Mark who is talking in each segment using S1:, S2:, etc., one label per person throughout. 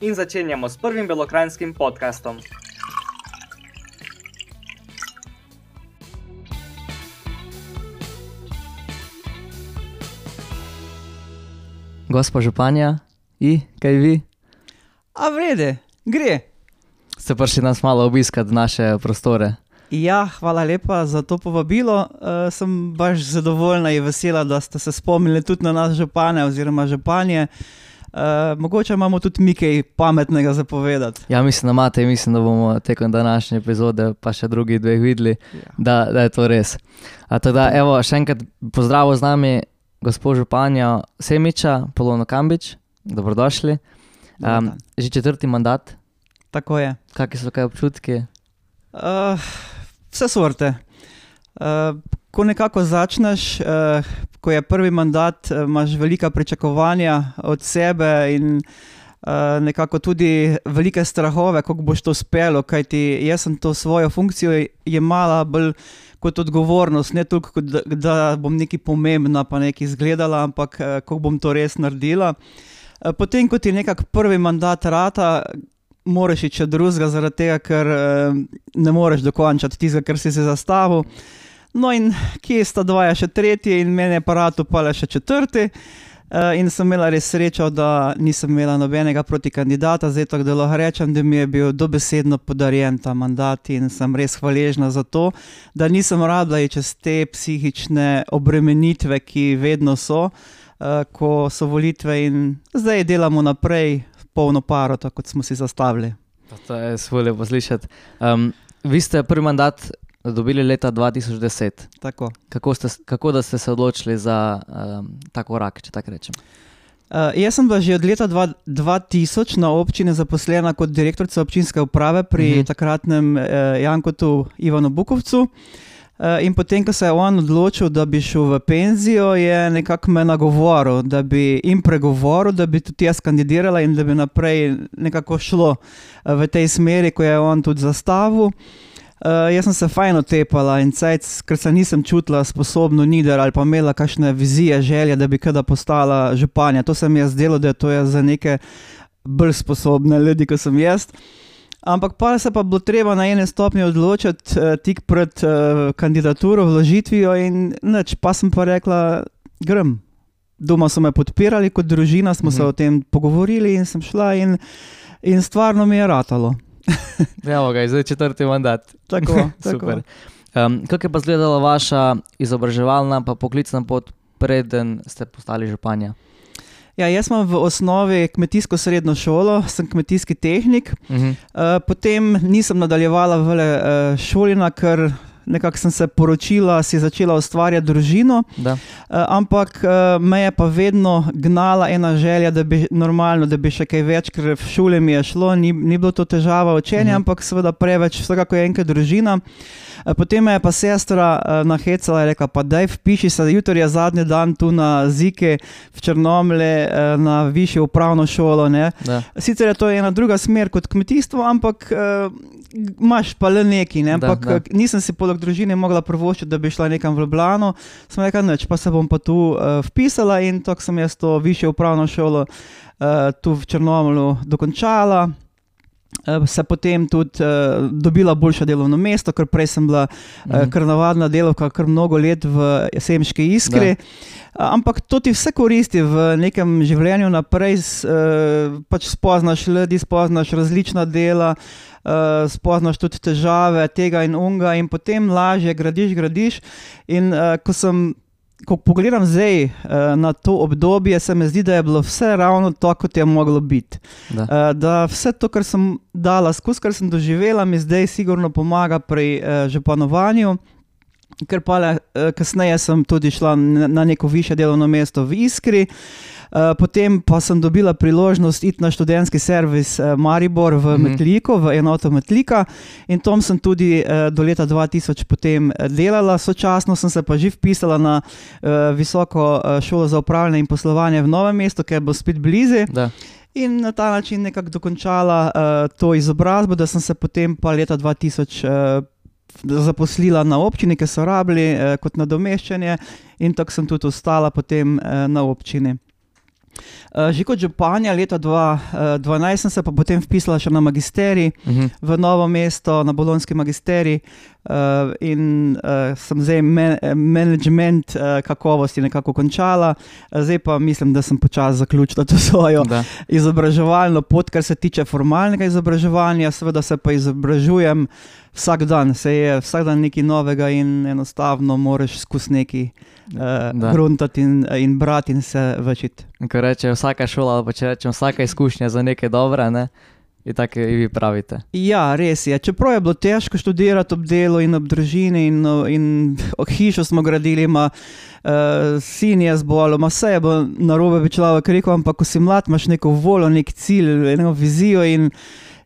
S1: in začenjamo s prvim belokrajinskim podkastom. Gospa županja, i, kaj vi?
S2: A vrede, gre.
S1: Ste prišli nas malo obiskati naše prostore.
S2: Ja, hvala lepa za to povabilo. Uh, sem baš zadovoljna in vesela, da ste se spomnili tudi na nas, župane oziroma županje. Uh, mogoče imamo tudi mi kaj pametnega zapovedati.
S1: Ja, mislim, da imate, mislim, da bomo tekom današnje epizode, pa še drugi dveh videli,
S2: Ja.
S1: da, da je to res. A Teda, evo, še enkrat pozdrav z nami, gospod županja Semiča, Polono Kambič, dobrodošli. Um, že četrti mandat,
S2: Tako je.
S1: kakšni so kaj občutki?
S2: Uh, vse sorte. Uh, ko nekako začneš, uh, ko je prvi mandat, uh, imaš velika pričakovanja od sebe in uh, nekako tudi velike strahove, kako boš to uspelo. Kajti jaz sem to svojo funkcijo jemala bolj kot odgovornost, ne toliko, da, da bom nekaj pomembna, pa nekaj izgledala, ampak uh, kako bom to res naredila. Potem, ko ti nekako prvi mandat rata, moraš iti drugega, zaradi tega, ker ne moreš dokončati tistega, kar si si zastavil. No, in kje sta dva, je še tretji, in meni je aparatu pa le še četrti. Uh, in sem imela res srečo, da nisem imela nobenega proti kandidata, zdaj tako da lahko rečem, da mi je bil dobesedno podarjen ta mandat in sem res hvaležna za to, da nisem rabila čez te psihične obremenitve, ki vedno so, uh, ko so volitve in zdaj delamo naprej, polno paro, tako kot smo si zastavili.
S1: To je svoj poslišati. Um, vi ste prvi mandat dobili leta 2010.
S2: Tako.
S1: Kako, ste, kako da ste se odločili za um, ta korak, če tako rečem?
S2: Uh, jaz sem bila že od leta dva, 2000 na občini zaposlena kot direktorica občinske uprave pri uh
S1: Mhm.
S2: -huh. takratnem uh, Jankotu Ivanu Bukovcu. Uh, in potem, ko se je on odločil, da bi šel v penzijo, je nekako me nagovoril, da bi jim pregovoril, da bi tudi jaz kandidirala in da bi naprej nekako šlo uh, v tej smeri, ko je on tudi zastavil. Uh, jaz sem se fajn otepala in cajc, ker se nisem čutila sposobno nider ali pa imela kakšne vizije, želje, da bi kada postala županja. To se mi je zdelo, da to je za neke bolj sposobne ljudi, kot sem jaz. Ampak pa se pa bilo treba na ene stopnje odločiti uh, tik pred uh, kandidaturo, vložitvijo in nič, pa sem pa rekla, grem. Doma so me podpirali kot družina, smo uh -huh. se
S1: Mhm.
S2: o tem pogovorili in sem šla in, in stvarno mi je ratalo.
S1: Evo ga, zdaj četrti mandat.
S2: Tako, tako.
S1: Super. Um, kako je pa izgledala vaša izobraževalna pa poklicna pot, preden ste postali županja?
S2: Ja, jaz imam v osnovi kmetijsko srednjo šolo, sem kmetijski tehnik.
S1: Uh -huh.
S2: Uh, potem nisem nadaljevala v uh, šolina, ker nekako sem se poročila, si začela ustvarjati družino.
S1: Da.
S2: Uh, ampak uh, me je pa vedno gnala ena želja, da bi normalno, da bi še kaj več, ker v šoli mi je šlo, ni, ni bilo to težava učenja,
S1: Mhm.
S2: ampak seveda preveč, vsekako je enkrat družina. Uh, Potem me je pa sestra nahecala in rekla: pa daj vpiši se, jutri je zadnji dan tu na Zike v Črnomle, na višjo upravno šolo. Sicer je to ena druga smer kot kmetijstvo, ampak imaš pa le neki. Ne? Ampak
S1: da.
S2: da, nisem si poleg družine mogla prvoščiti, da bi šla nekam v Ljubljano. Sem rekla, noč, pa se bom pa tu uh, vpisala in tako sem jaz to višjo upravno šolo uh, tu v Črnomlu dokončala. Uh, Se potem tudi uh, dobila boljše delovno mesto, ker prej sem bila uh,
S1: Mhm.
S2: kar navadna delovka, kar mnogo let v Semški iskri. Uh, ampak to ti vse koristi v nekem življenju naprej, uh, pač spoznaš ljudi, spoznaš različna dela, uh, spoznaš tudi težave tega in unga, in potem lažje gradiš, gradiš. In uh, ko sem. Ko pogledam zdaj uh, na to obdobje, se mi zdi, da je bilo vse ravno tako, kot je moglo biti.
S1: Da.
S2: Uh, da vse to, kar sem dala skozi, kar sem doživela, mi zdaj sigurno pomaga pri uh, županovanju. ker pa le, kasneje sem tudi šla na na neko više delovno mesto v Iskri. Uh, potem pa sem dobila priložnost iti na študentski servis uh, Maribor v
S3: Mhm.
S2: Metliko, v enoto Metlika, in tam sem tudi uh, do leta 2000 potem eh, delala, sočasno sem se pa že vpisala na uh, visoko uh, šolo za upravljanje in poslovanje v Novem mestu, ker bo spet blizu. In na ta način nekako dokončala uh, to izobrazbo, da sem se potem pa leta 2000 uh, zaposlila na občini, ki so rabili uh, kot nadomeščanje, in tako sem tudi ostala potem uh, na občini. Uh, že kot županja leta 2012 sem se pa potem vpisala še na magisterij
S3: Mhm.
S2: v novo mesto, na bolonski magisterij uh, in uh, sem zdaj me, management uh, kakovosti nekako končala, zdaj pa mislim, da sem počasi zaključila to svojo
S3: Da.
S2: izobraževalno pot, kar se tiče formalnega izobraževanja, seveda se pa izobražujem vsak dan, se je vsak dan nekaj novega in enostavno moraš skozi neki uh, gruntati in, in brati in se večiti.
S3: Ko reče vsaka šola, pa če rečem vsaka izkušnja za nekaj dobra, ne? In tako vi pravite.
S2: Ja, res je. Čeprav je bilo težko študirati ob delu in ob družini, in, in hišo smo gradili, ima uh, sin je zbolel, ima vse je bilo narobe, bi človek rekel, ampak ko si mlad, imaš neko voljo, nek cilj, eno vizijo. In,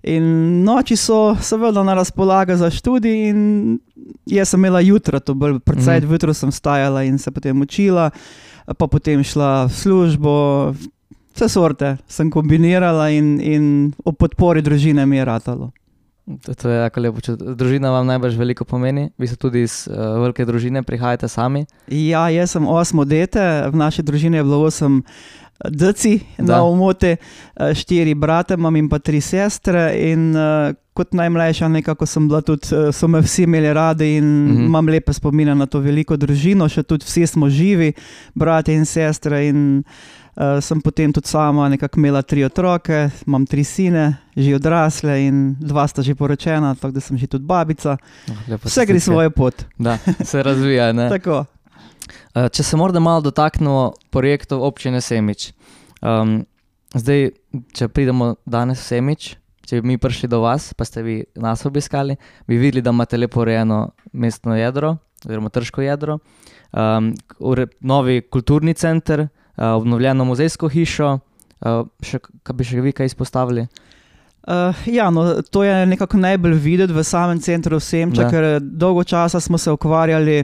S2: in noči so seveda na razpolago za študij, in jaz sem imela jutra, to bolj predvsej mm. jutro sem stajala in se potem učila, pa potem šla v službo. Vse sorte sem kombinirala in, in ob podpori družine mi je ratalo.
S3: To, to je jako lepo. Če družina vam najbrž veliko pomeni, vi ste tudi iz uh, velike družine, prihajate sami.
S2: Ja, jaz sem osmo dete, v naši družini je bilo osem deci
S3: Da.
S2: na umote, eh, štiri brate imam in pa tri sestre. In uh, kot najmlajša, nekako sem bila tudi, eh, so me vsi imeli radi in
S3: Mhm.
S2: mhm. imam lepe spomine na to veliko družino, še tudi vsi smo živi, brate in sestre. In, Uh, sem potem tudi sama nekako imela tri otroke, imam tri sine, že odrasle in dva sta že poročena, tako da sem že tudi babica.
S3: Oh,
S2: Vse gre svojo pot.
S3: Da, se razvija.
S2: Tako.
S3: Uh, če se morda malo dotaknemo projektov občine Semič. Um, zdaj, če pridemo danes v Semič, če bi mi prišli do vas, pa ste vi nas obiskali, bi videli, da imate lepo urejeno mestno jedro, oziroma trško jedro, um, novi kulturni center, uh, obnovljeno muzejsko hišo. Uh, še, kaj bi še vi kaj izpostavili?
S2: Uh, ja, no, to je nekako najbolj videti v samem centru Semča,
S3: Da.
S2: ker dolgo časa smo se ukvarjali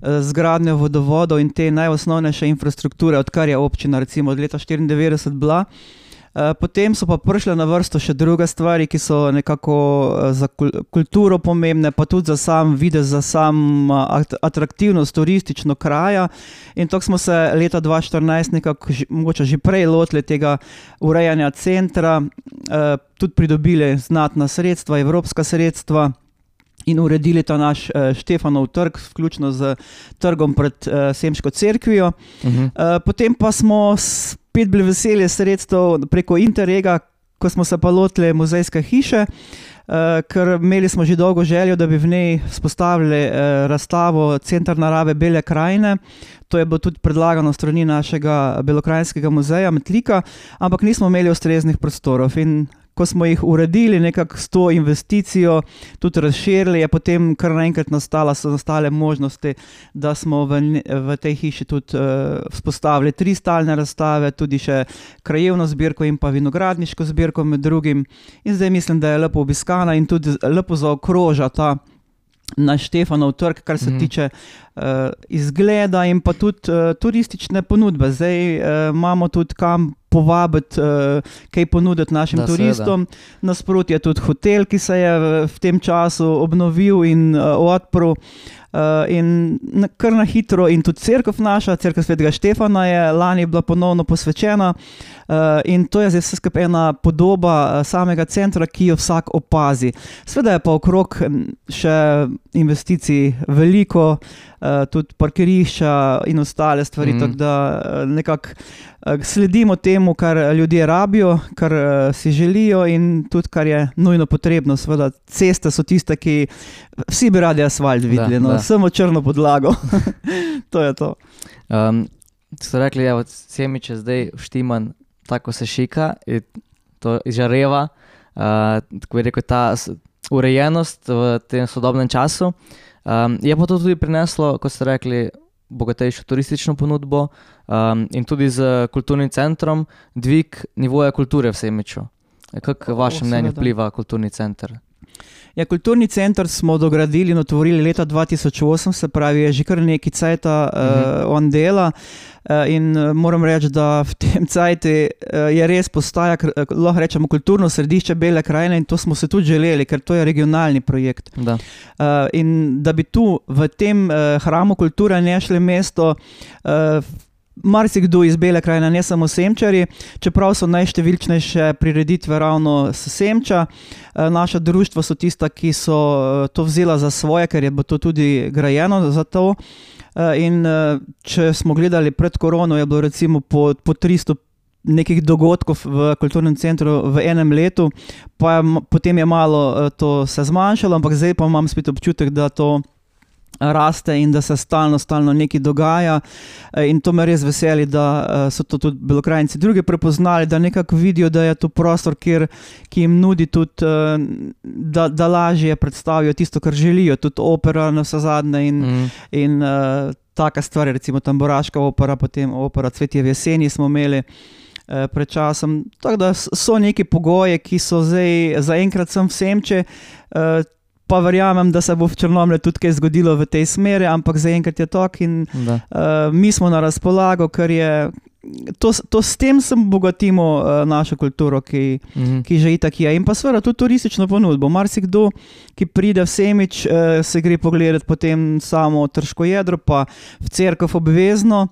S2: z gradnjo vodovodov in te najosnovnejše infrastrukture, odkar je občina, recimo od leta 1994 bila. Uh, potem so pa prišle na vrsto še druge stvari, ki so nekako uh, za kul kulturo pomembne, pa tudi za sam videz, za sam at atraktivnost turistično kraja. In tako smo se leta 2014, nekako mogoče že prej lotili tega urejanja centra, tudi pridobili znatna sredstva, evropska sredstva. In uredili ta naš uh, Štefanov trg, vključno z trgom pred uh, Semško cerkvijo.
S3: Uh -huh.
S2: Uh, potem pa smo spet bili veseli sredstev preko Interrega, ko smo se pa lotili muzejske hiše, uh, ker imeli smo že dolgo željo, da bi v njej vzpostavili uh, razstavo Centr narave Bele krajine. To je bilo tudi predlagano strani našega Belokrajinskega muzeja Metlika, ampak nismo imeli ustreznih prostorov. In ko smo jih uredili, nekako s to investicijo, tudi razširili, je potem kar naenkrat nastala, so nastale možnosti, da smo v, v tej hiši tudi uh, vzpostavili tri stalne razstave, tudi še krajevno zbirko in pa vinogradniško zbirko med drugim. In zdaj mislim, da je lepo obiskana in tudi lepo zaokroža ta. Na Štefanov trg, kar se mm. tiče uh, izgleda in pa tudi uh, turistične ponudbe. Zdaj uh, imamo tudi kam povabiti, uh, kaj ponuditi našim
S3: Da,
S2: turistom. Nasprotno je tudi hotel, ki se je v, v tem času obnovil in uh, odprl. Uh, in na, kar na hitro, in tudi crkva naša, crkva svetega Štefana, je lani bila ponovno posvečena. Uh, in to je zdaj vse skupaj ena podoba uh, samega centra, ki jo vsak opazi. Sveda je pa okrog m, še investicij veliko, uh, tudi parkirišča in ostale stvari, mm. tako da uh, nekako uh, sledimo temu, kar ljudje rabijo, kar si želijo in tudi kar je nujno potrebno. Sveda, ceste so tiste, ki vsi bi radi asfalt videli,
S3: da.
S2: no, samo črno podlago. to je to.
S3: Um, ste rekli, da Semič je zdaj štiman, tako se šika, to izžareva. Uh, tako bi rekel, ta urejenost v tem sodobnem času.
S1: Um, je pa to tudi prineslo, kot ste rekli, bogatejšo turistično ponudbo um, in tudi z kulturnim centrom dvig nivoja kulture v Semiču. Kako vaše mnenje vpliva kulturni center?
S2: Ja, kulturni center smo dogradili in otvorili leta 2008, se pravi, je že kar nekaj cajta
S1: Mhm.
S2: uh, on dela. Uh, in uh, moram reči, da v tem cajtu uh, je res postaja, eh, lahko rečemo, kulturno središče Bele krajine in to smo se tudi želeli, ker to je regionalni projekt.
S1: Da.
S2: Uh, in da bi tu v tem uh, hramu kulture našli mesto. Uh, Marsikdo iz Bele krajine, ne samo Semčari, čeprav so najštevilčnejše prireditve ravno s Semča. Eh, Naša društva so tista, ki so eh, to vzela za svoje, ker je bilo to tudi grajeno za to. Eh, In če smo gledali pred korono, je bilo recimo po, po 300 nekih dogodkov v kulturnem centru v enem letu, pa je, potem je malo to se zmanjšalo, ampak zdaj pa imam spet občutek, da to raste in da se stalno, stalno nekaj dogaja. Eh, In to me res veseli, da eh, so to tudi belokrajnici drugi prepoznali, da nekako vidijo, da je to prostor, kjer, ki jim nudi tudi, eh, da, da lažje predstavijo tisto, kar želijo, tudi opera na vse zadnje in,
S1: Mm.
S2: in uh, taka stvar, recimo Tamburaška opera, potem opera Cvetje v jeseni smo imeli. eh, Pred časom. Tako da so neki pogoji, ki so zdaj zaenkrat sem vsemče, eh, pa verjamem, da se bo v Črnomlju tudi kaj zgodilo v tej smeri, ampak zaenkrat je to in
S1: Da.
S2: uh, mi smo na razpolago, ker je to, to s tem sem bogatimo uh, našo kulturo, ki,
S1: Mhm.
S2: ki že itak je. In pa seveda tudi turistično ponudbo. Marsikdo, ki pride v Semič, eh, se gre pogledati potem samo Trško jedro, pa v Cerkev obvezno.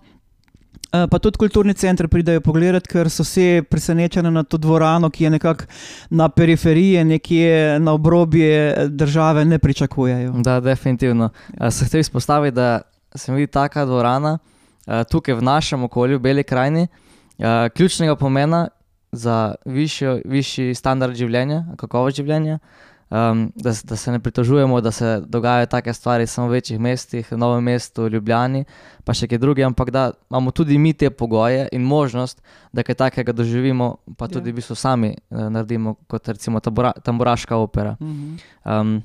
S2: Eh, Pa tudi kulturni center pridejo pogledati, ker so vsi presenečeni na to dvorano, ki je nekako na periferiji, nekje na obrobje eh, države, ne pričakujejo.
S1: Da, definitivno. Ja. Se hotel izpostaviti, da se mi vidi taka dvorana eh, tukaj v našem okolju, v Beli krajini, eh, ključnega pomena za višjo, višji standard življenja, kakovost življenja. Um, da, da se ne pritožujemo, da se dogajajo take stvari samo v večjih mestih, v Novem mestu, Ljubljani, pa še kaj drugega, ampak da imamo tudi mi te pogoje in možnost, da kaj takega doživimo, pa
S2: Ja.
S1: tudi v bistvu sami uh, naredimo, kot recimo tambura, tamburaška opera.
S2: Mhm.
S1: Um,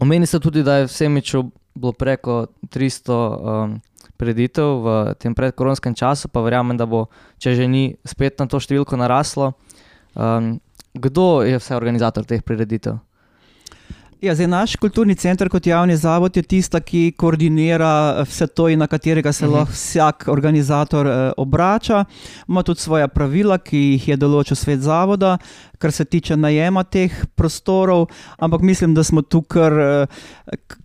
S1: Omeni se tudi, da je v Semiču bilo preko 300 um, preditev v tem predkoronskem času, pa verjamem, da bo, če že ni, spet na to številko naraslo. Um, kdo je vse organizator teh prireditev?
S2: Ja, zdaj, naš kulturni center kot javni zavod je tista, ki koordinira eh, vse to in na katerega se
S1: Mhm.
S2: lahko vsak organizator eh, obrača. Ima tudi svoja pravila, ki jih je določil svet zavoda, kar se tiče najema teh prostorov, ampak mislim, da smo tu kar, eh,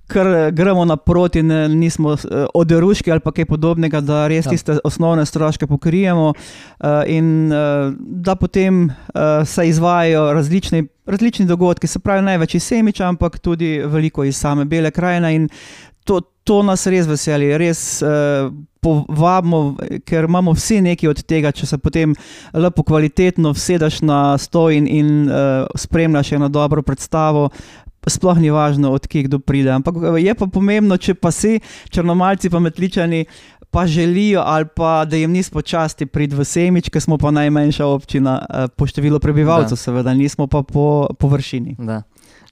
S2: kar gremo naproti, ne, nismo eh, oderuški ali kaj podobnega, da res
S1: Ja.
S2: tiste osnovne stroške pokrijemo eh, in eh, da potem eh, se izvajajo različni, različni dogodki, se pravi največ iz Semiča, ampak tudi veliko iz same Bele krajine in to, to nas res veseli, res eh, povabimo, ker imamo vsi nekaj od tega, če se potem lepo kvalitetno vsedeš na sto in, in uh, spremljaš eno dobro predstavo. Sploh ni važno, odkje kdo pride. Ampak eh, je pa pomembno, če pa si črnomalci, pa metličani, pa želijo, ali pa da jim ni spočasti priti v Semič, ker smo pa najmanjša občina eh, po številu prebivalcev,
S1: Da.
S2: seveda, nismo pa po površini.
S1: Da.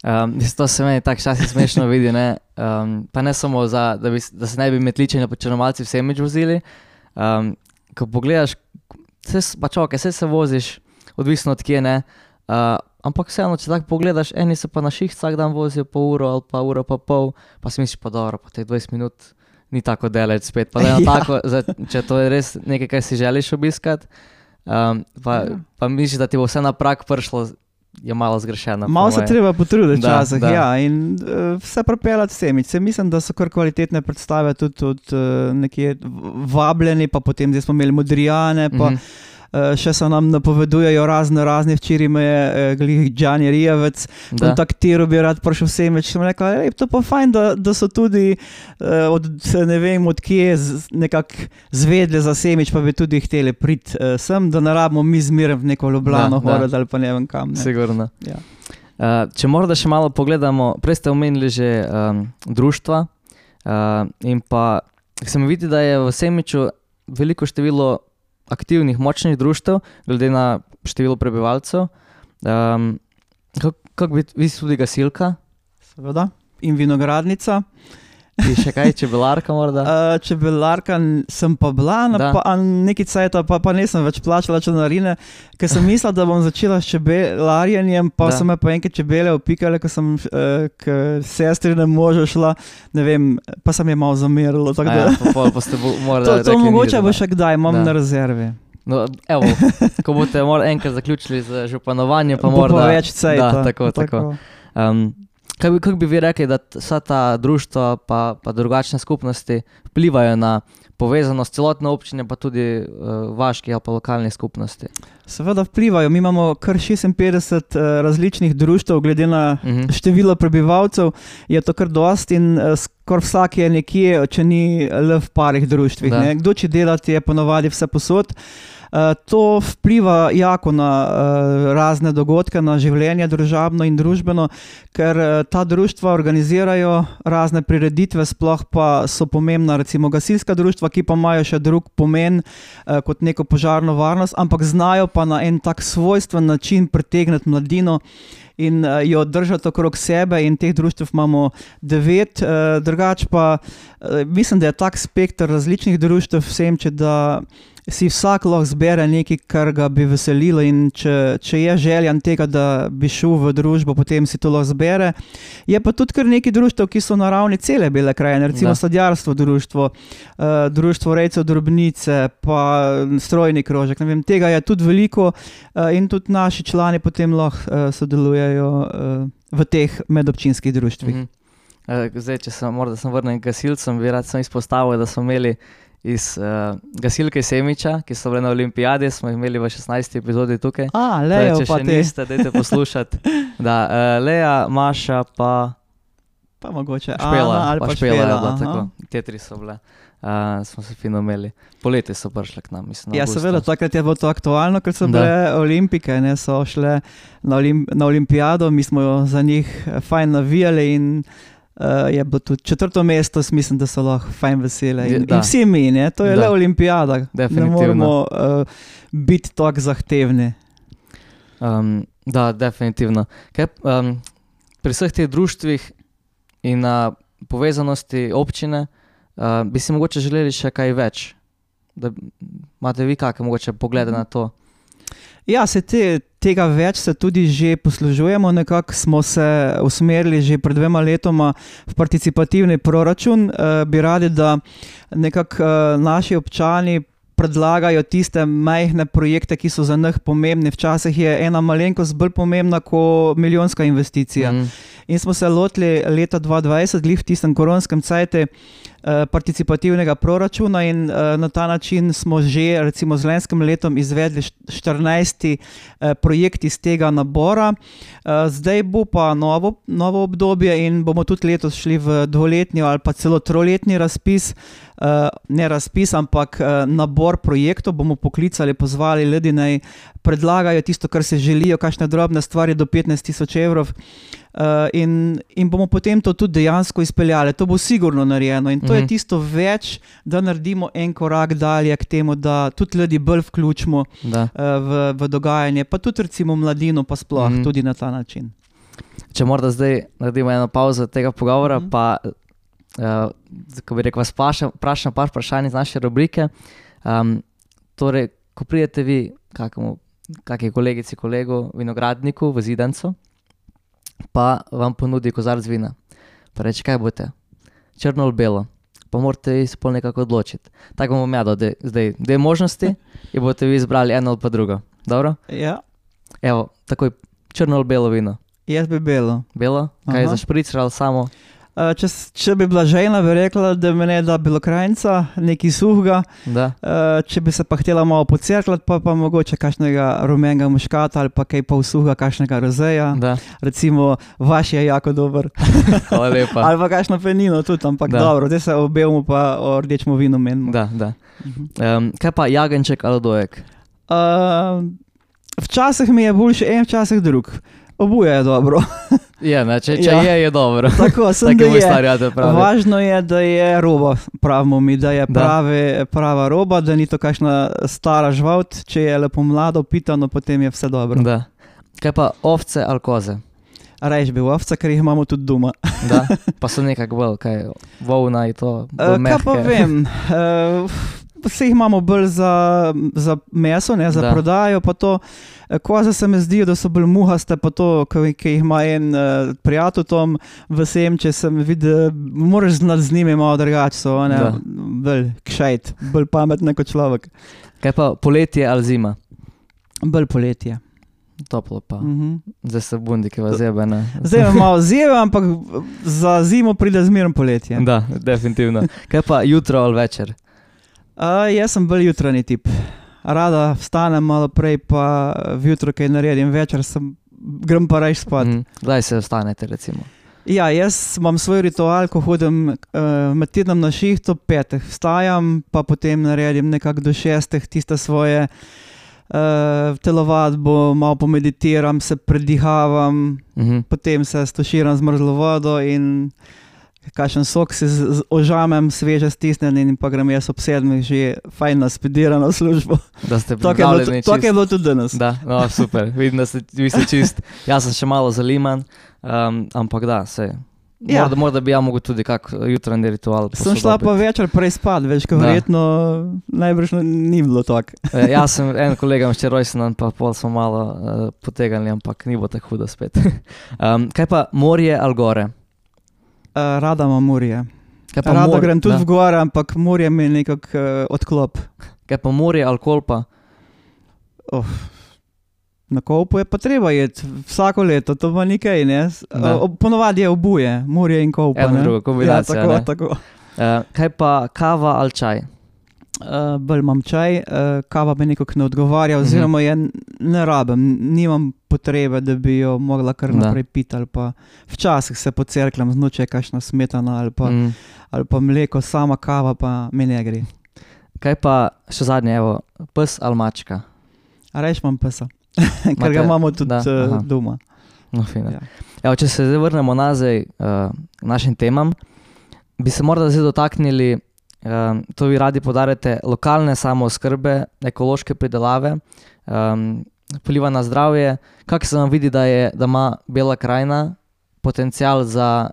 S1: Um, to se meni tako včasih smešno vidi. Ne? Um, pa ne samo, za, da, bi, da se ne bi metličeni pa črnomalci vse meč vozili. Um, ko pogledaš, se, s- pa čakaj, se, se voziš, odvisno od kje ne. Uh, ampak vseeno, če tako pogledaš, eni se pa na ših vsak dan vozijo po uro ali pa uro pa pol, pa si misliš, pa dobro, pa teh 20 minut ni tako daleč spet. Pa,
S2: Ja.
S1: tako, za, če to je res nekaj, kar si želiš obiskati, um, pa,
S2: Ja.
S1: pa misliš, da ti bo vse na prak prišlo, je malo zgrešeno.
S2: Malo se treba potruditi včasih, ja, in uh, vse propeljati semič. Se mislim, da so kar kvalitetne predstave tudi od uh, nekje v- vabljeni, pa potem zdaj smo imeli modrijane, pa
S1: Mhm.
S2: uh, še se nam napovedujejo razne, razne včeraj me je uh, glih Džani Rijevec kontaktiral, bi rad prišel semič. Sem rekel, ej, to pa fajn, da, da so tudi uh, od, ne vem odkje nekako zvedli za semič, pa bi tudi hteli priti uh, sem, da ne rabimo mi zmeraj v neko Ljubljano hoditi ali pa ne vem kam. Ne.
S1: Sigurno.
S2: Ja.
S1: Uh, če morda še malo pogledamo, prej ste omenili že um, društva uh, in pa se mi vidi, da je v Semiču veliko število aktivnih, močnih društev, glede na število prebivalcev. Um, kako kak bi vi tudi gasilka?
S2: Seveda. In vinogradnica.
S1: In še kaj, čebelarka morda?
S2: Uh, čebelarka n- sem pa bila, na pa, a nekaj cajta pa, pa nisem več plačala članarine, ker sem mislila, da bom začela s čebelarjenjem, pa
S1: Da.
S2: so me pa enkrat čebele opikale, ko sem uh, k sestri ne možu šla, ne vem, pa sem je malo zamerilo. tako
S1: A
S2: da-
S1: Ja, pa, pa ste bo- morali
S2: To, to mogoče bo še kdaj, imam
S1: Da.
S2: na rezervi.
S1: No, evo, ko boste enkrat zaključili z županovanjem, pa
S2: Bo
S1: morda
S2: pa več cajta.
S1: Da, tako, tako. Um, kaj, bi, kako bi vi rekli, da vsa ta društva pa, pa drugačne skupnosti vplivajo na povezanost celotne občine, pa tudi uh, vaških ali pa lokalnih skupnosti?
S2: Seveda vplivajo. Mi imamo kar 56 uh, različnih društv, glede na
S1: Mhm.
S2: število prebivalcev, je to kar dost in uh, skoraj vsak je nekje, če ni le v parih društvih. Kdo če delati, je ponovadi vse posod. Uh, to vpliva jako na uh, razne dogodke, na življenje družabno in družbeno, ker uh, ta društva organizirajo razne prireditve, sploh pa so pomembna, recimo gasilska društva, ki pa imajo še drug pomen kot neko požarno varnost, ampak znajo pa na en tak svojstven način pritegniti mladino in uh, jo držati okrog sebe, in teh društv imamo devet, uh, drugače pa uh, mislim, da je tak spektr različnih društv, vsem, če da si vsak lahko zbere nekaj, kar ga bi veselilo, in če, če je željan tega, da bi šel v družbo, potem si to lahko zbere. Je pa tudi kar nekaj društv, ki so na ravni cele bele krajine, recimo
S1: Da.
S2: sadjarstvo društvo, uh, društvo rejcev drobnice, pa strojni krožek. Vem, tega je tudi veliko uh, in tudi naši člani potem lahko uh, sodelujejo uh, v teh medobčinskih društvih.
S1: Mhm. Zdaj, če se morda vrnil k gasilcem, bi rad izpostavil, da smo imeli iz uh, gasilke Semiča, ki so bile na olimpijadi, smo jih imeli v 16. epizodi tukaj.
S2: A,
S1: Torej,
S2: lejo
S1: če
S2: pa
S1: še
S2: te,
S1: niste, dajte poslušati. Da, uh, Leja, Maša, pa
S2: pa mogoče
S1: Špela,
S2: Ana ali
S1: pa
S2: pa
S1: Špela,
S2: Špela.
S1: bila, tako. Te tri so bile. Uh, smo se fino imeli. Poleti so prišle k nam, mislim.
S2: Ja, seveda, takrat je bilo to aktualno, ker so
S1: Da.
S2: bile olimpike, ne, so šle na, olim, na olimpijado, mi smo jo za njih eh, fajn navijali in uh, je bilo tudi četrto mesto, mislim, da so lahko fajn vesele. In,
S1: da.
S2: in vsi mi, ne, to je
S1: Da.
S2: le olimpijada, ne moramo uh, biti tako zahtevni.
S1: Um, da, definitivno. Kaj, um, pri vseh teh društvih in na povezanosti občine uh, bi si mogoče želeli še kaj več. Da imate vi kakšne mogoče poglede na to?
S2: Ja, se te, tega več se tudi že poslužujemo. Nekako smo se usmerili že pred dvema letoma v participativni proračun. Uh, bi radi, da nekako uh, naši občani predlagajo tiste majhne projekte, ki so za njih pomembni. Včasih je ena malenkost bolj pomembna kot milijonska investicija.
S1: Mhm.
S2: In smo se lotili leta 2020, glih v tistem koronskem cajtu, participativnega proračuna, in eh, na ta način smo že, recimo, z lanskim letom izvedli št- 14 eh, projekt iz tega nabora. Eh, zdaj bo pa novo, novo obdobje in bomo tudi letos šli v dvoletni ali pa celo troletni razpis. Ne razpis, ampak nabor projektov bomo poklicali, pozvali ljudi naj predlagajo tisto, kar se želijo, kakšne drobne stvari do 15 tisoč evrov. Uh, in, in bomo potem to tudi dejansko izpeljali. To bo sigurno narejeno in to
S1: Mhm.
S2: je tisto več, da naredimo en korak dalje k temu, da tudi ljudi bolj vključimo
S1: Da.
S2: uh, v, v dogajanje, pa tudi recimo mladino, pa sploh
S1: Mhm.
S2: mm. tudi na ta način.
S1: Če morda zdaj naredimo eno pauzo tega pogovora,
S2: Mhm.
S1: pa uh, ko bi rekel, vas vprašam, vprašam par vprašanj iz naše rubrike. Um, torej, ko pridete vi, kakemu, kakšni kolegici, kolegu, vinogradniku v Zidancu, pa vam ponudi kozarc vina. Pa reče, kaj boste, črno ali belo. Pa morate se pol nekako odločiti. Tako imeli do de- zdaj dve možnosti in boste vi izbrali eno ali pa drugo. Dobro?
S2: Ja,
S1: Evo, takoj črno ali belo vino.
S2: jaz bi bilo.
S1: Belo, kaj
S2: Aha.
S1: za špricer ali samo.
S2: Uh, če, če bi bila žena, bi rekla, da me ne da belokrajnica, nekaj suhega.
S1: Da.
S2: Uh, če bi se pa htela malo pocrkljati, pa, pa mogoče kakšnega rumenega muškata ali pa kaj pol suhega, kakšnega rozeja.
S1: Da,
S2: Recimo, vaš je jako dober.
S1: hvala lepa.
S2: ali pa kakšno penino tudi, ampak
S1: Da.
S2: dobro, zdaj se o belmu pa o rdečemu vinu menimo.
S1: Da, da. Um, kaj pa jagenček ali dojek?
S2: Uh, včasih mi je boljši en, včasih drug. Oboje je dobro.
S1: Je, ne, če, če
S2: Ja.
S1: je, je dobro.
S2: Tako sem,
S1: Tako
S2: da
S1: je moj
S2: je.
S1: stari ate pravi.
S2: Važno je, da je roba, pravimo mi, da je
S1: Da.
S2: pravi, prava roba, da ni to kakšna stara žvalt, če je lepo mlado, pitano, potem je vse dobro.
S1: Da. Kaj pa ovce ali koze?
S2: Rajš bi ovca, ker jih imamo tudi doma.
S1: Da, pa so nekako bolj, kaj, volna je to. bolj
S2: Uh, kaj pa vem? Uh, Vse jih imamo bolj za, za meso, ne, za
S1: Da.
S2: da. prodajo. To, Eh, koze se mi zdijo, da so bolj muhaste, pa to, ki jih ima en uh, prijatelj tam v sem, če sem videl, moraš znati z njimi malo drugače, so
S1: Da.
S2: bolj kšajt, bolj pametne kot človek.
S1: Kaj pa poletje ali zima?
S2: Bolj poletje.
S1: Toplo pa.
S2: Mhm.
S1: Zdaj se bundi, ki vas jebe. Ne?
S2: Zdaj imam malo zebe, ampak za zimo pride zmerno poletje.
S1: Da, definitivno. Kaj pa jutro ali večer?
S2: Uh, jaz sem bolj jutranji tip. Rada vstanem malo prej, pa vjutro kaj naredim, večer sem, grem pa rajš spat. Mm.
S1: Kdaj se vstanete, recimo?
S2: Ja, jaz imam svoj ritual, ko hodim uh, med tednom na šiht ob petih. Vstajam, pa potem naredim nekako do šestih tiste svoje uh, telovadbo, malo pomeditiram, se predihavam,
S1: Mhm.
S2: potem se stoširam z mrzlo vodo in kakšen sok si ožamem, sveže stisnen in pa grem jaz ob sedmih že fajn naspediran v službo.
S1: Da ste
S2: bilo,
S1: pripravljeni.
S2: tu- tako je bilo tudi danes.
S1: Da, no, super. Vidim, da ste, vi ste čist. Jaz sem še malo zaliman, um, ampak da, se.
S2: Ja.
S1: Morda, morda bi ja mogel tudi kak jutranji ritual.
S2: Sem šla pa večer prej spat, veš, ko
S1: Da.
S2: verjetno najbrž ni bilo tako.
S1: Eh, Jaz sem en kolega, še rojsten, pa pol smo malo uh, potegali, ampak ni bo tako hudo spet. um, kaj pa morje ali gore?
S2: Uh, rada imam morje.
S1: Pa,
S2: Rada
S1: mor,
S2: grem tudi
S1: da,
S2: v gore, ampak morje mi je nekako uh, odklop.
S1: kaj pa morje ali kolpa?
S2: Na kopu je pa treba jeti vsako leto, to pa nikaj ne. Uh, ponovadi je obuje, morje in kopa.
S1: Eno drugo, kombinacija,
S2: Ja, tako,
S1: ne.
S2: tako.
S1: Uh, kaj pa kava ali čaj?
S2: Uh, bolj imam čaj, uh, kava mi nekako ne odgovarja,
S1: Mhm.
S2: oziroma je ne rabim, nimam potrebe, da bi jo mogla kar
S1: Da.
S2: naprej piti. Včasih se pocirklam znotraj, kakšna smetana ali pa, mm. Ali pa mleko, sama kava pa mi ne gre.
S1: Kaj pa še zadnje, evo, pes ali mačka?
S2: A Reč imam pesa, ker
S1: Imate-
S2: ga imamo tudi
S1: da,
S2: uh,
S1: aha.
S2: doma.
S1: No, fino.
S2: Ja.
S1: Evo, če se zdaj vrnemo nazaj uh, našim temam, bi se morda zdaj dotaknili, to vi radi podarjate, lokalne samooskrbe, ekološke pridelave, um, vpliva na zdravje. Kako se vam vidi, da, je, da ima Bela krajina potencial za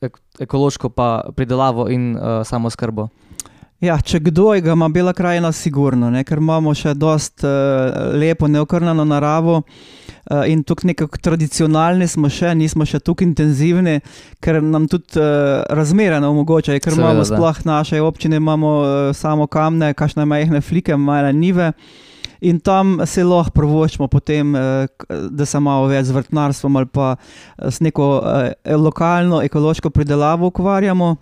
S1: ek ekološko pridelavo in uh, samooskrbo?
S2: Ja, če kdo je, ga ima Bela krajina, sigurno, ne? ker imamo še dost uh, lepo, neokrnjeno naravo uh, in tukaj nekako tradicionalni smo še, nismo še tukaj intenzivni, ker nam tudi uh, razmere ne omogočajo, ker
S1: Seveda,
S2: imamo
S1: da.
S2: sploh naše občine, imamo uh, samo kamne, kakšne majhne flike, majhne nive. In tam se lahko prvoščimo, potem, eh, da se malo več z vrtnarstvom ali pa eh, s neko eh, lokalno ekološko pridelavo ukvarjamo.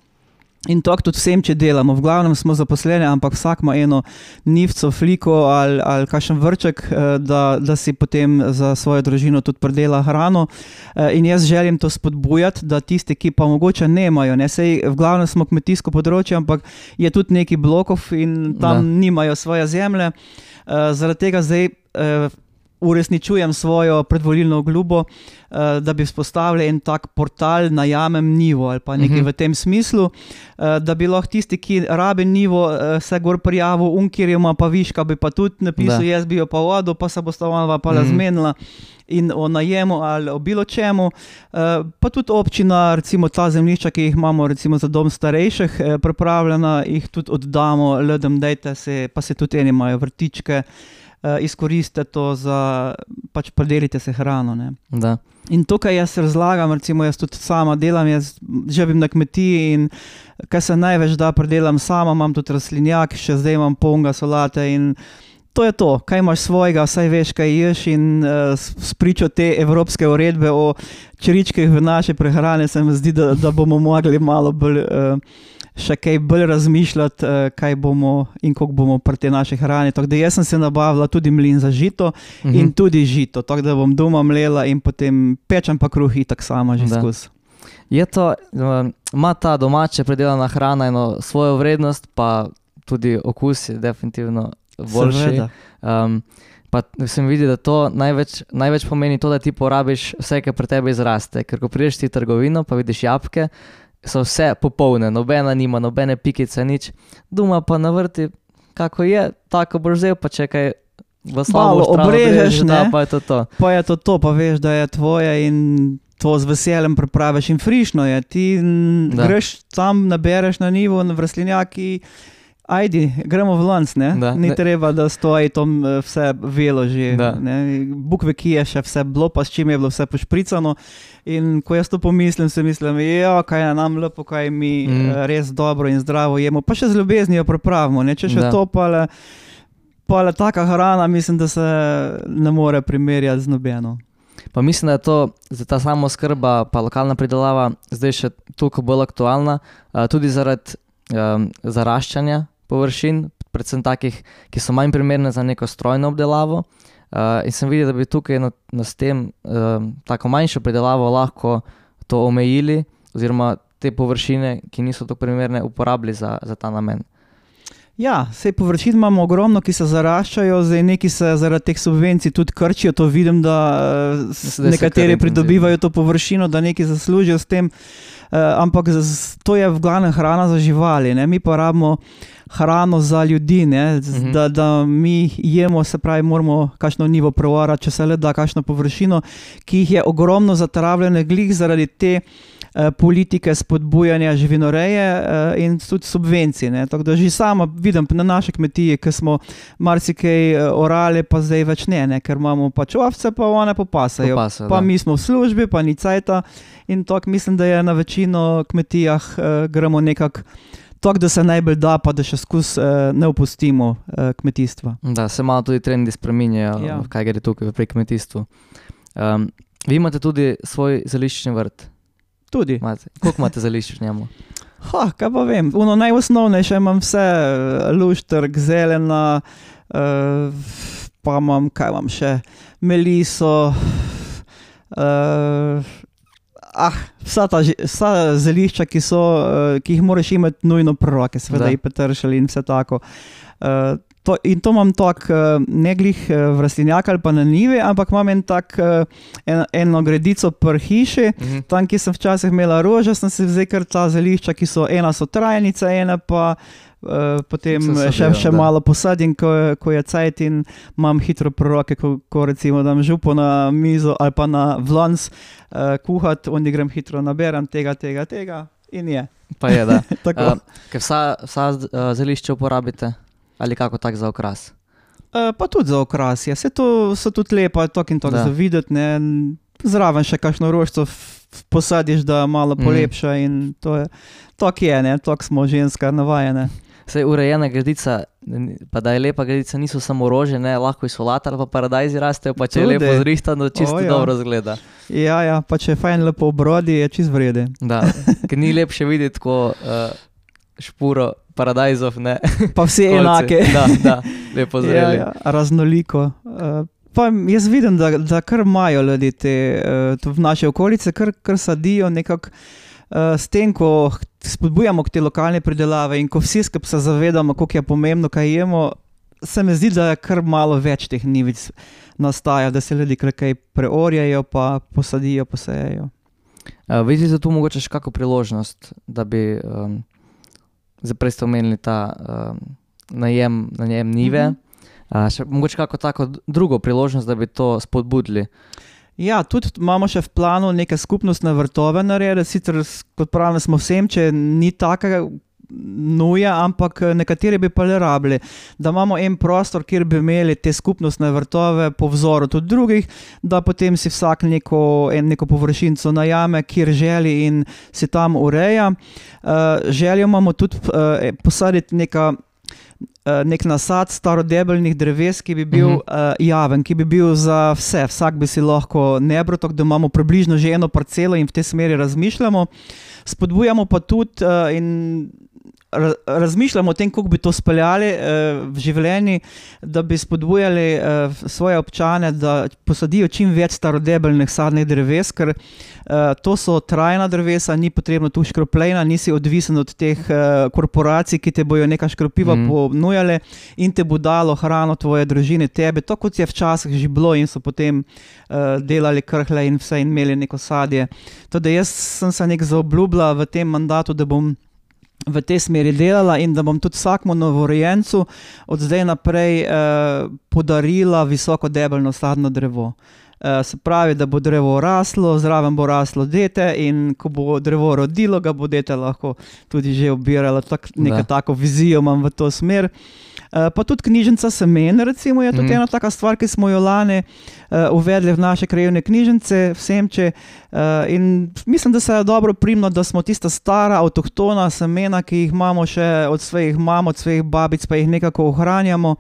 S2: In to tudi vsem, če delamo. V glavnem smo zaposleni, ampak vsak ima eno nivco, fliko ali, ali kakšen vrček, eh, da, da si potem za svojo družino tudi predela hrano. Eh, In jaz želim to spodbujati, da tisti, ki pa mogoče ne imajo, ne sej v glavnem smo kmetijsko področje, ampak je tudi nekaj blokov in tam
S1: Da.
S2: da. nimajo svoje zemlje. Uh, zaradi tega zdaj uresničujem svojo predvolilno obljubo, uh, da bi vzpostavili en tak portal na jamem nivo ali pa nekaj
S1: Mhm.
S2: uh -huh. v tem smislu, uh, da bi lahko tisti, ki rabi nivo, uh, se gor prijavil, unkirjema pa viška bi pa tudi napisal,
S1: Da.
S2: jaz bi jo pa vodil, pa se bo stanova pa
S1: Mhm.
S2: razmenila. In o najemu ali o bilo čemu, uh, pa tudi občina, recimo ta zemljišča, ki jih imamo, recimo za dom starejših, pripravljena, jih tudi oddamo, ljudem, dajte se, pa se tudi eni imajo vrtičke, uh, izkoristite to za, pač predelite se hrano. Ne.
S1: Da.
S2: In tukaj jaz razlagam, recimo jaz tudi sama delam, jaz živim na kmetiji in kar se največ da predelam sama, imam tudi rastlinjak, še zdaj imam polnga solate in to je to, kaj imaš svojega, saj veš, kaj ješ in uh, spričo te evropske uredbe o čeričkih v naši prehrani se mi zdi, da, da bomo mogli malo bolj uh, še kaj bolj razmišljati, uh, kaj bomo in kako bomo pri tej naši hrani. Tako da jaz sem se nabavila tudi mlin za žito,
S1: Mhm.
S2: in tudi žito, tako da bom doma mlela in potem pečem pa kruh in tako sama že skozi.
S1: Je to, um, ima ta domača predelana hrana eno svojo vrednost, pa tudi okus je definitivno boljši.
S2: Seveda.
S1: Um, pa se mi vidi, da to največ, največ pomeni to, da ti porabiš vse, kar pri tebi izraste. Ker ko prideš ti trgovino, pa vidiš jabke, so vse popolne, nobena nima, nobene pikice, nič. Doma pa na vrti, kako je, tako boš vzel, pa če kaj v slabo
S2: obrežeš,
S1: da
S2: ne.
S1: pa je to to.
S2: Pa je to to, pa veš, da je tvoje in to z veseljem pripraviš in frišno je. Ti
S1: Da.
S2: greš tam, nabereš na nivo, v rastlinjaki. Ajdi, gremo v lanc, ne?
S1: Da,
S2: Ni
S1: ne.
S2: treba, da stoji tam eh, vse velo že. Ne. Bukve, ki je še vse bilo, pa s čim je bilo vse pošpricano. In ko jaz to pomislim, si mislim, ja, kaj je nam lepo, kaj mi
S1: Mm.
S2: mm. res dobro in zdravo jemo. Pa še z ljubeznijo pripravimo. Ne? Če še
S1: Da.
S2: to pa le, pa le taka hrana, mislim, da se ne more primerjati z nobeno.
S1: Pa mislim, da je to za ta samo skrba, pa lokalna pridelava zdaj še toliko bolj aktualna, a, tudi zaradi um, zaraščanja površin, predvsem takih, ki so manj primerne za neko strojno obdelavo. Uh, in sem videl, da bi tukaj na, na s tem um, tako manjšo pridelavo lahko to omejili, oziroma te površine, ki niso tako primerne, uporabili za, za ta namen.
S2: Ja, vse površin imamo ogromno, ki se zaraščajo, zdaj neki se zaradi teh subvencij tudi krčijo. To vidim, da eh,
S1: kar
S2: nekateri
S1: intenzivno.
S2: pridobivajo to površino, da neki zaslužijo s tem. Uh, ampak z- to je v glavnem hrana za živali, ne? mi pa rabimo hrano za ljudi, ne? Z-
S1: Mhm.
S2: da, da mi jemo, se pravi, moramo kakšno nivo prevarati, če se le da, kakšno površino, ki jih je ogromno zatravljene glih zaradi te eh, politike spodbujanja živinoreje eh, in tudi subvencij. ne. Tako da že sama vidim na naše kmetije, ki smo marsikaj eh, orali, pa zdaj več ne, ne ker imamo pač ovce, pa one popasajo.
S1: Popasajo,
S2: pa
S1: da.
S2: mi smo v službi, pa ni cajta in tako mislim, da je na večino kmetijah uh, gremo nekako. Tako, da se najbolj da, pa da še skozi uh, ne opustimo uh, kmetijstva.
S1: Da se malo tudi trendi spreminjajo,
S2: Ja.
S1: ja. kaj gre tukaj pri kmetijstvu. Um, vi imate tudi svoj zeliščni vrt.
S2: Tudi.
S1: Koliko imate zelišč v njemu?
S2: Ha, kaj pa vem, ono najosnovnejše imam vse, eh, luštrk, zelena, uh, pa imam, kaj imam še, meliso. Uh, ah, vsa ta vsa zelišča, ki, so, uh, ki jih moraš imeti nujno pri roki, seveda
S1: Da.
S2: in petršelj in vse tako. Uh, To, in to imam tako, uh, ne glih uh, v rastlinjak ali pa na nivi, ampak imam en tak, uh, en, eno gredico pri hiši,
S1: Mhm.
S2: Tam, kjer sem včasih imela rože, sem si vzel kar ta zelišča, ki so ena so trajnice, ena pa uh, potem
S1: Se
S2: še, še
S1: da.
S2: malo posadim, ko, ko je cajt in imam hitro proroke, ko, ko recimo dam župo na mizo ali pa na vlans uh, kuhati, oni grem hitro naberem tega, tega, tega in je.
S1: Pa je, da. Uh, ker vsa, vsa uh, zelišča uporabite ali kako tak za okras.
S2: Uh, pa tudi za okras, ja. Vse to so tudi lepa, to in to
S1: Da.
S2: za videti. ne. Zraven še kakšno rožco f- posadiš, da malo
S1: Mhm.
S2: polepša in to je. Tako je, ne, tako smo ženska navajene.
S1: Sej urejena gredica, pa da je lepa gredica, niso samo rože, ne, lahko je solata ali pa paradajzi rastejo, pa če je
S2: Tudi.
S1: lepo zrihtano, čisto
S2: O, ja.
S1: dobro zgleda.
S2: Ja, ja, pa če je fajn lepo obrodi, je čist vrede.
S1: Da, ker ni lepše videti, ko uh, špuro paradajzov, ne.
S2: Pa vse
S1: kolce.
S2: enake.
S1: Da, da, lepo
S2: Ja,
S1: zreli.
S2: ja, raznoliko. Uh, pa jaz vidim, da, da kar imajo ljudje te, uh, v naši okolici, kar, kar sadijo nekako. Uh, s tem, ko spodbujamo k te lokalne pridelave in ko vsi skupaj se zavedamo, kako je pomembno, kaj jemo, se mi zdi, da je kar malo več teh nivic nastaja, da se ljudje kar kaj preorjajo, pa posadijo, posejejo.
S1: Uh, vidite tu mogoče še kakšno priložnost, da bi, um, zdaj prej ste omenili ta um, najem, najem nive,
S2: Mhm.
S1: uh, še mogoče kako tako drugo priložnost, da bi to spodbudili.
S2: Ja, tudi imamo še v planu neke skupnostne vrtove narediti, sicer kot pravim, smo vsem, če ni takega nuja, ampak eh, nekateri bi pa le rabili, da imamo en prostor, kjer bi imeli te skupnostne vrtove po vzoru tudi drugih, da potem si vsak neko, en, neko površinco najame, kjer želi in si tam ureja. Uh, željo imamo tudi uh, posaditi neka. Nek nasad starodebelnih dreves, ki bi bil
S1: Mhm.
S2: uh, javen, ki bi bil za vse, vsak bi si lahko nebro, tako da imamo približno že eno parcelo in v tej smeri razmišljamo. Spodbujamo pa tudi uh, in razmišljamo o tem, kako bi to speljali uh, v življenje, da bi spodbujali uh, svoje občane, da posadijo čim več starodebelnih sadnih dreves, ker uh, to so trajna drevesa, ni potrebno tu škroplejna, nisi odvisen od teh uh, korporacij, ki te bojo neka škropiva mm. ponujale in te bo dalo hrano tvoje družine, tebe, to kot je včasih že bilo in so potem uh, delali krhle in vse in imeli neko sadje. Tudi jaz sem se nek zaobljubila v tem mandatu, da bom v tej smeri delala in da bom tudi vsakmu novorojencu od zdaj naprej uh, podarila visoko debelno sadno drevo. Uh, se pravi, da bo drevo raslo, zraven bo raslo dete, in ko bo drevo rodilo, ga bo dete lahko tudi že obiralo. Tak, neko tako vizijo imam v to smer. Uh, pa tudi knjižnica semen, recimo, je tudi mm. ena taka stvar, ki smo jo lani uh, uvedli v naše krajovne knjižnice, vsem če. Uh, in mislim, da se je dobro primno, da smo tista stara, avtohtona semena, ki jih imamo še od svojih mam, od svojih babic, pa jih nekako ohranjamo.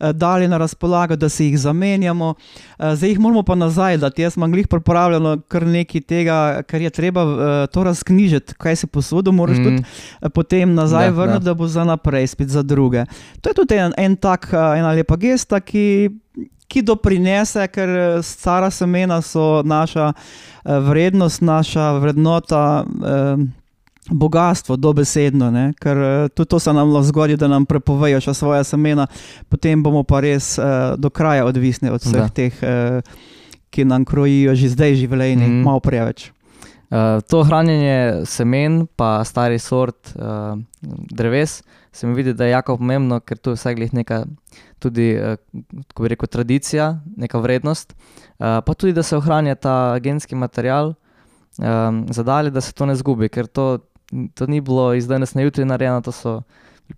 S2: Eh, dali na razpolago, da se jih zamenjamo. Eh, zdaj jih moramo pa nazaj, da jaz imam jih pripravljeno kar nekaj tega, kar je treba eh, to razknjižiti, kaj se posodo, moraš mm. tudi potem nazaj vrniti, da bo za naprej, spet za druge. To je tudi en, en tak, ena lepa gesta, ki. Ki doprinese, ker stara semena so naša vrednost, naša vrednota. Eh, bogatstvo, dobesedno, ne? ker eh, tudi to se nam lahko zgodi, da nam prepovejo še svoje semena, potem bomo pa res uh, do kraja odvisni od vseh da. teh, uh, ki nam krojijo že zdaj življenje, mm. malo preveč.
S1: Uh, to hranjenje semen, pa stari sort uh, dreves, se mi vidi, da je jako pomembno, ker tu je vsaj neka tudi, uh, kako bi rekel, tradicija, neka vrednost, uh, pa tudi, da se ohranja ta genski material. Um, zadali, da se to ne zgubi, ker to to ni bilo iz danes na jutri narejeno, to so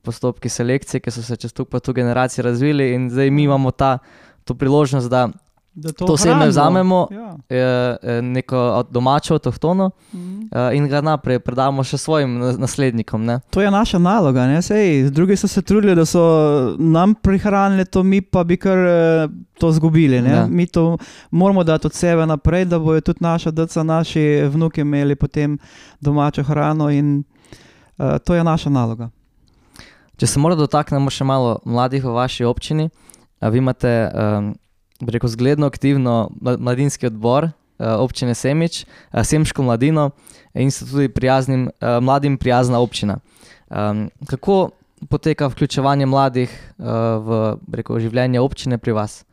S1: postopki selekcije, ki so se čez tu pa tu generacije razvili in zdaj mi imamo ta, to priložnost, da, da to, to seme vzamemo, ja. Eh, neko domačo, avtohtono mhm. Eh, in ga naprej predamo še svojim naslednikom. Ne.
S2: To je naša naloga. Sej, drugi so se trudili, da so nam prihranili to, mi pa bi kar eh, to zgubili. Ja. Mi to moramo dati od sebe naprej, da bojo tudi naša deca, naši vnuki imeli potem domačo hrano in uh, to je naša naloga.
S1: Če se morda dotaknemo še malo mladih v vaši občini, vi imate um, rekel, zgledno aktivno mladinski odbor uh, občine Semič, uh, Semško mladino in so tudi prijaznim, uh, mladim prijazna občina. Um, kako poteka vključevanje mladih uh, v rekel, življenje občine pri vas?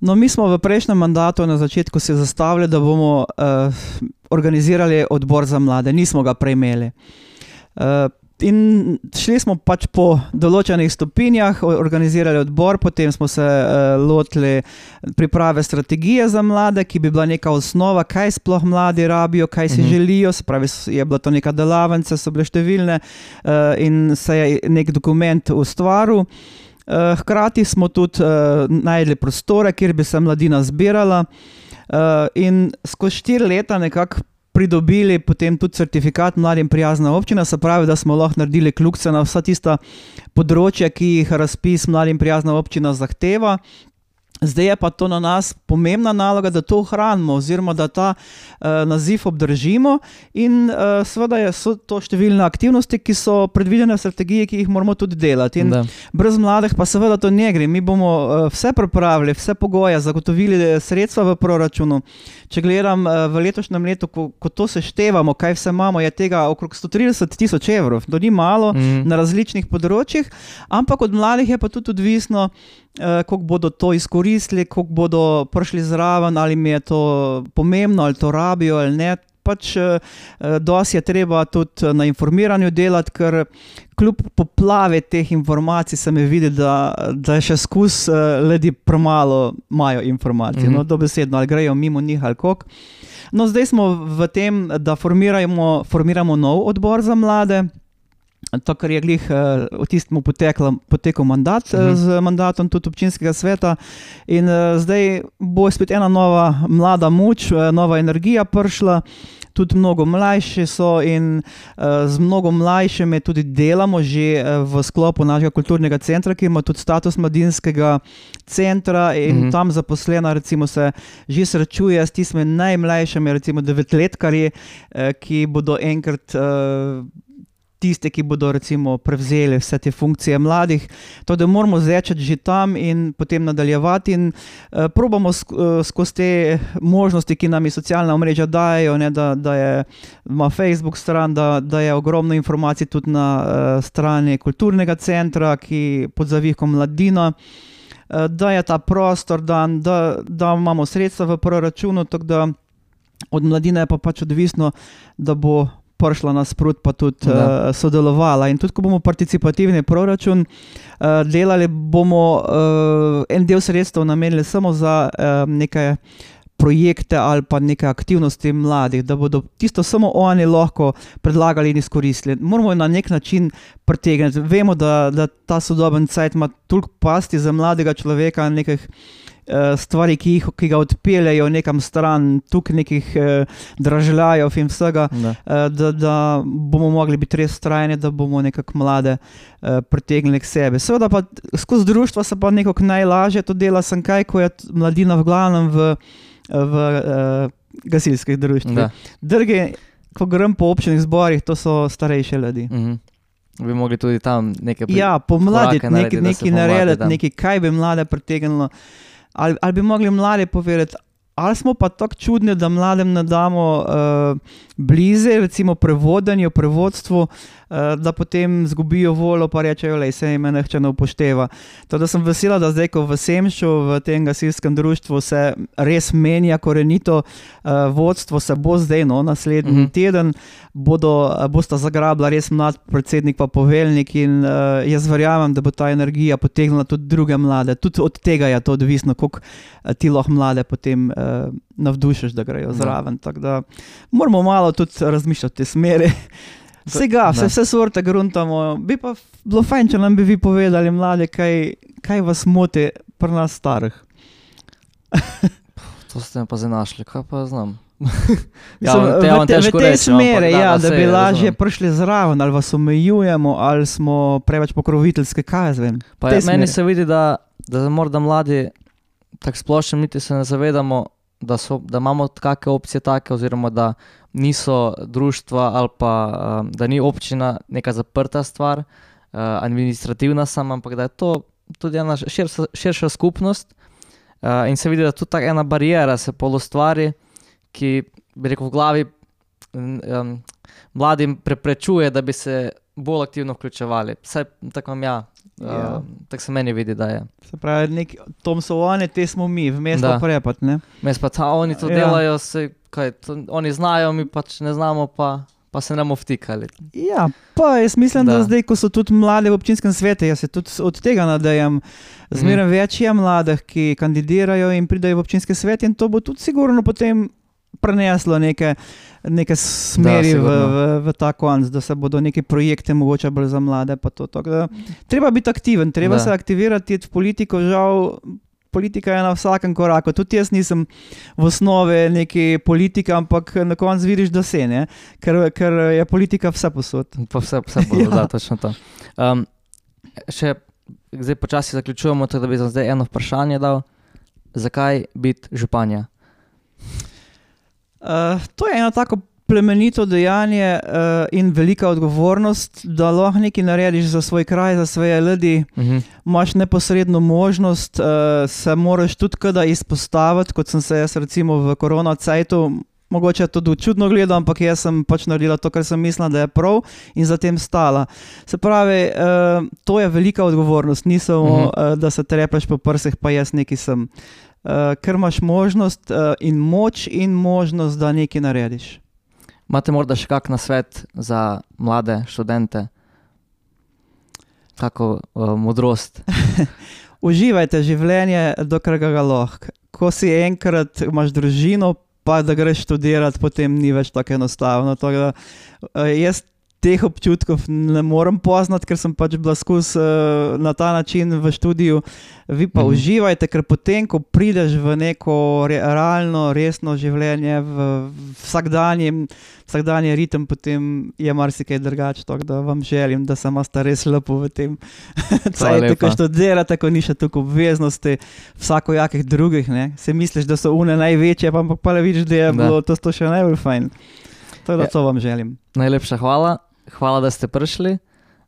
S2: No, mi smo v prejšnjem mandatu na začetku se zastavili, da bomo uh, organizirali odbor za mlade, nismo ga prejmeli. Uh, In šli smo pač po določenih stopinjah, organizirali odbor, potem smo se uh, lotili priprave strategije za mlade, ki bi bila neka osnova, kaj sploh mladi rabijo, kaj si uh mhm. -huh. želijo. Se pravi, je bila to neka delavnica, so bile številne uh, in se je nek dokument ustvaril. Uh, hkrati smo tudi uh, najdli prostore, kjer bi se mladina zbirala. Uh, in skozi štiri leta nekako pridobili potem tudi certifikat Mladim prijazna občina, se pravi, da smo lahko naredili kljukce na vsa tista področja, ki jih razpis Mladim prijazna občina zahteva. Zdaj je pa to na nas pomembna naloga, da to ohranimo, oziroma da ta uh, naziv obdržimo. In uh, seveda so to številne aktivnosti, ki so predvidene v strategiji, ki jih moramo tudi delati. Brez mladih pa seveda to ne gre. Mi bomo uh, vse pripravili, vse pogoje, zagotovili sredstva v proračunu. Če gledam uh, v letošnjem letu, ko, ko to seštevamo, kaj vse imamo, je tega okrog 130 tisoč evrov. To ni malo mm. na različnih področjih, ampak od mladih je pa tudi odvisno kako bodo to izkoristili, kako bodo prišli zraven, ali mi je to pomembno, ali to rabijo ali ne. Pač, uh, dosti je treba tudi na informiranju delati, ker kljub poplavi teh informacij se mi vidi, da, da še skus, uh, ljudi premalo imajo informacij. Mm -hmm. No, dobesedno, ali grejo mimo njih ali kako. No, zdaj smo v tem, da formiramo, formiramo nov odbor za mlade. To, kar je glih uh, v tistem potekel mandat uh -huh. z mandatom tudi občinskega sveta, in uh, zdaj bo spet ena nova mlada moč, nova energija prišla. Tudi mnogo mlajši so, in uh, z mnogo mlajšimi tudi delamo, že uh, v sklopu našega kulturnega centra, ki ima tudi status mladinskega centra. In uh -huh. tam zaposlena, recimo, se že srečuje s tistimi najmlajšimi, recimo devetletkarji, uh, ki bodo enkrat. Uh, tiste, ki bodo recimo prevzeli vse te funkcije mladih. To, da moramo začeti že tam in potem nadaljevati, in uh, probamo sk uh, skozi te možnosti, ki nam jih socialna omrežja dajo, ne, da, da je ima Facebook stran, da, da je ogromno informacij tudi na uh, strani kulturnega centra, ki pod zavihkom mladina. Da je ta prostor, dan, da, da imamo sredstva v proračunu, tako da od mladine je pa pač odvisno, da bo prišla nasprot, pa tudi uh, sodelovala. In tudi, ko bomo participativni proračun uh, delali, bomo uh, en del sredstev namenili samo za uh, neke projekte ali pa neke aktivnosti mladih, da bodo tisto samo oni lahko predlagali in izkoristili. Moramo na nek način pritegniti. Vemo, da, da ta sodoben cajt ima toliko pasti za mladega človeka, nekih uh, stvari, ki, jih, ki ga odpeljejo nekam stran, tukaj nekih uh, dražljajev in vsega,
S1: Da.
S2: uh, da, da bomo mogli biti res trajni, da bomo nekako mlade uh, pritegnili k sebi. Seveda pa skozi društvo se pa nekako najlažje to dela, sem kaj, ko je mladina v glavnem v, v uh, gasilskih društvih.
S1: Da.
S2: Drugi, ko grem po občnih zborih, to so starejši ljudi.
S1: Mhm. Bi mogli tudi tam nekaj pri-
S2: Ja, pomladiti, nekaj, nekaj narediti,
S1: da.
S2: nekaj, kaj bi mlade pritegnilo. Ali, ali bi mogli mlade povedati, ali smo pa tako čudni, da mladem ne damo uh, bliže, recimo prevodenju, prevodstvu, uh, da potem izgubijo voljo, pa rečejo, da se jim nihče ne upošteva. To, da sem vesela, da zdaj, ko v Semšu, v tem gasilskem društvu, se res menja korenito uh, vodstvo, se bo zdaj, no, naslednji
S1: Mhm.
S2: uh -huh. teden, bodo, uh, bosta zagrabila res mlad predsednik, pa poveljnik. In uh, jaz verjamem, da bo ta energija potegnila tudi druge mlade. Tudi od tega je to odvisno, koliko ti lahko mlade potem uh, navdušiš, da grejo
S1: Da.
S2: zraven. Tako da moramo malo tudi razmišljati v tej smeri. Vsega, vse,
S1: Da.
S2: vse sorte gruntamo. Bi pa bilo fajn, če nam bi vi povedali, mlade, kaj, kaj vas moti pri nas starih.
S1: To ste pa zdaj našli, kaj pa znam.
S2: Mislim,
S1: ja,
S2: v,
S1: te,
S2: te, v tej smeri, ja, da bi lažje prišli zraven, ali vas omejujemo, ali smo preveč pokroviteljski, kaj jaz vem.
S1: Je- meni
S2: smeri.
S1: se vidi, da, da morda mladi tako splošno niti se ne zavedamo, da, so, da imamo kakšne opcije take, oziroma da niso društva ali pa um, da ni občina neka zaprta stvar, uh, administrativna sama, ampak da je to tudi ena širša, širša skupnost uh, in se vidi, da tudi ta ena barijera se pol ustvari, ki bi rekel v glavi um, mladim preprečuje, da bi se bolj aktivno vključevali. Vsaj tako imam ja. Uh,
S2: Ja.
S1: Tako se meni vidi, da je.
S2: Se pravi, nek, Tom so oni, te smo mi, vmes pa prepad. Ne?
S1: Mes pa ta, oni to
S2: Ja.
S1: ja. delajo, se, kaj, to, oni znajo, mi pač ne znamo, pa, pa se ne bomo vtikali.
S2: Ja, pa jaz mislim, da. da
S1: Da.
S2: zdaj, ko so tudi mladi v občinskem svetu, jaz se tudi od tega nadejam. Zmeraj mm. več je mladih, ki kandidirajo in pridajo v občinski svet, in to bo tudi sigurno potem preneslo neke, neke smeri v,
S1: sigurno.
S2: v, v ta konc, da se bodo neki projekti mogoče bolj za mlade. To, tako da, treba biti aktiven, treba
S1: Da.
S2: da. se aktivirati v politiko, žal. Politika je na vsakem koraku. Tudi jaz nisem v osnovi neki politika, ampak na koncu vidiš, da se ne, ker, ker je politika vse posod.
S1: Pa vse, vse bo,
S2: Ja.
S1: da, točno to. Um, še zdaj počasi zaključujemo, tako da bi zdaj eno vprašanje dal. Zakaj biti županja?
S2: Uh, to je eno tako plemenito dejanje uh, in velika odgovornost, da lahko nekaj narediš za svoj kraj, za svoje ljudi.
S1: Mhm.
S2: Imaš neposredno možnost, uh, se moraš tudi kada izpostaviti, kot sem se jaz recimo v korona cajtu. Mogoče je to tudi čudno gledal, ampak jaz sem pač naredila to, kar sem mislila, da je prav in zatem stala. Se pravi, uh, to je velika odgovornost, ni samo, uh
S1: Mhm.
S2: -huh. uh, da se trepeš po prsih, pa jaz neki sem. Uh, ker imaš možnost uh, in moč in možnost, da nekaj narediš.
S1: Imate morda še kak na svet za mlade študente? Kako uh, modrost?
S2: Uživajte življenje, dokler ga lahko. Ko si enkrat imaš družino, pa da greš študirati, potem ni več tako enostavno. Tako da, eh, jaz teh občutkov ne morem poznati, ker sem pač bila skozi eh, na ta način v študiju. Vi pa
S1: Mhm.
S2: uživajte, ker potem, ko prideš v neko re, realno, resno življenje, v vsakdanji, vsakdanji ritem, potem je marsikaj drugače. Tako da vam želim, da se imate res lepo v tem cajtu, ko študirate, ko ni še toliko obveznosti, vsakojakih drugih. Ne? Se misliš, da so une največje, pa ampak pa le vidiš, da je
S1: Da.
S2: bilo to, to še najbolj fajn. Tako da
S1: Ja.
S2: to vam želim.
S1: Najlepša hvala, hvala, da ste prišli.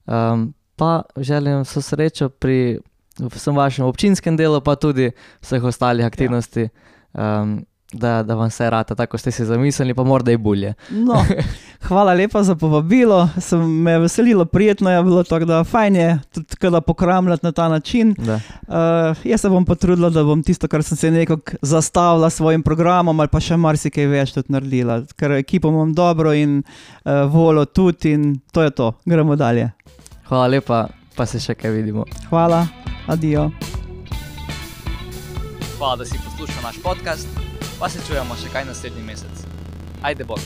S1: Um, pa želim vso srečo pri vsem vašem občinskem delu, pa tudi vseh ostalih aktivnosti, ja. um, da, da vam vse rata, tako ste si zamislili, pa morda i bolje.
S2: No, hvala lepa za povabilo, sem me je veselilo, prijetno je bilo, tako da fajn je tudi kada pokramljati na ta način.
S1: Da.
S2: Uh, jaz se bom potrudila, da bom tisto, kar sem se nekako zastavila s svojim programom, ali pa še marsikaj več tudi naredila, ker ekipo imam dobro in uh, volo tudi in to je to. Gremo dalje.
S1: Hvala lepa, pa se še kaj vidimo.
S2: Hvala, adijo.
S1: Hvala, da si poslušal naš podcast. Pa se čujemo še kaj naslednji mesec. Ajde, bog.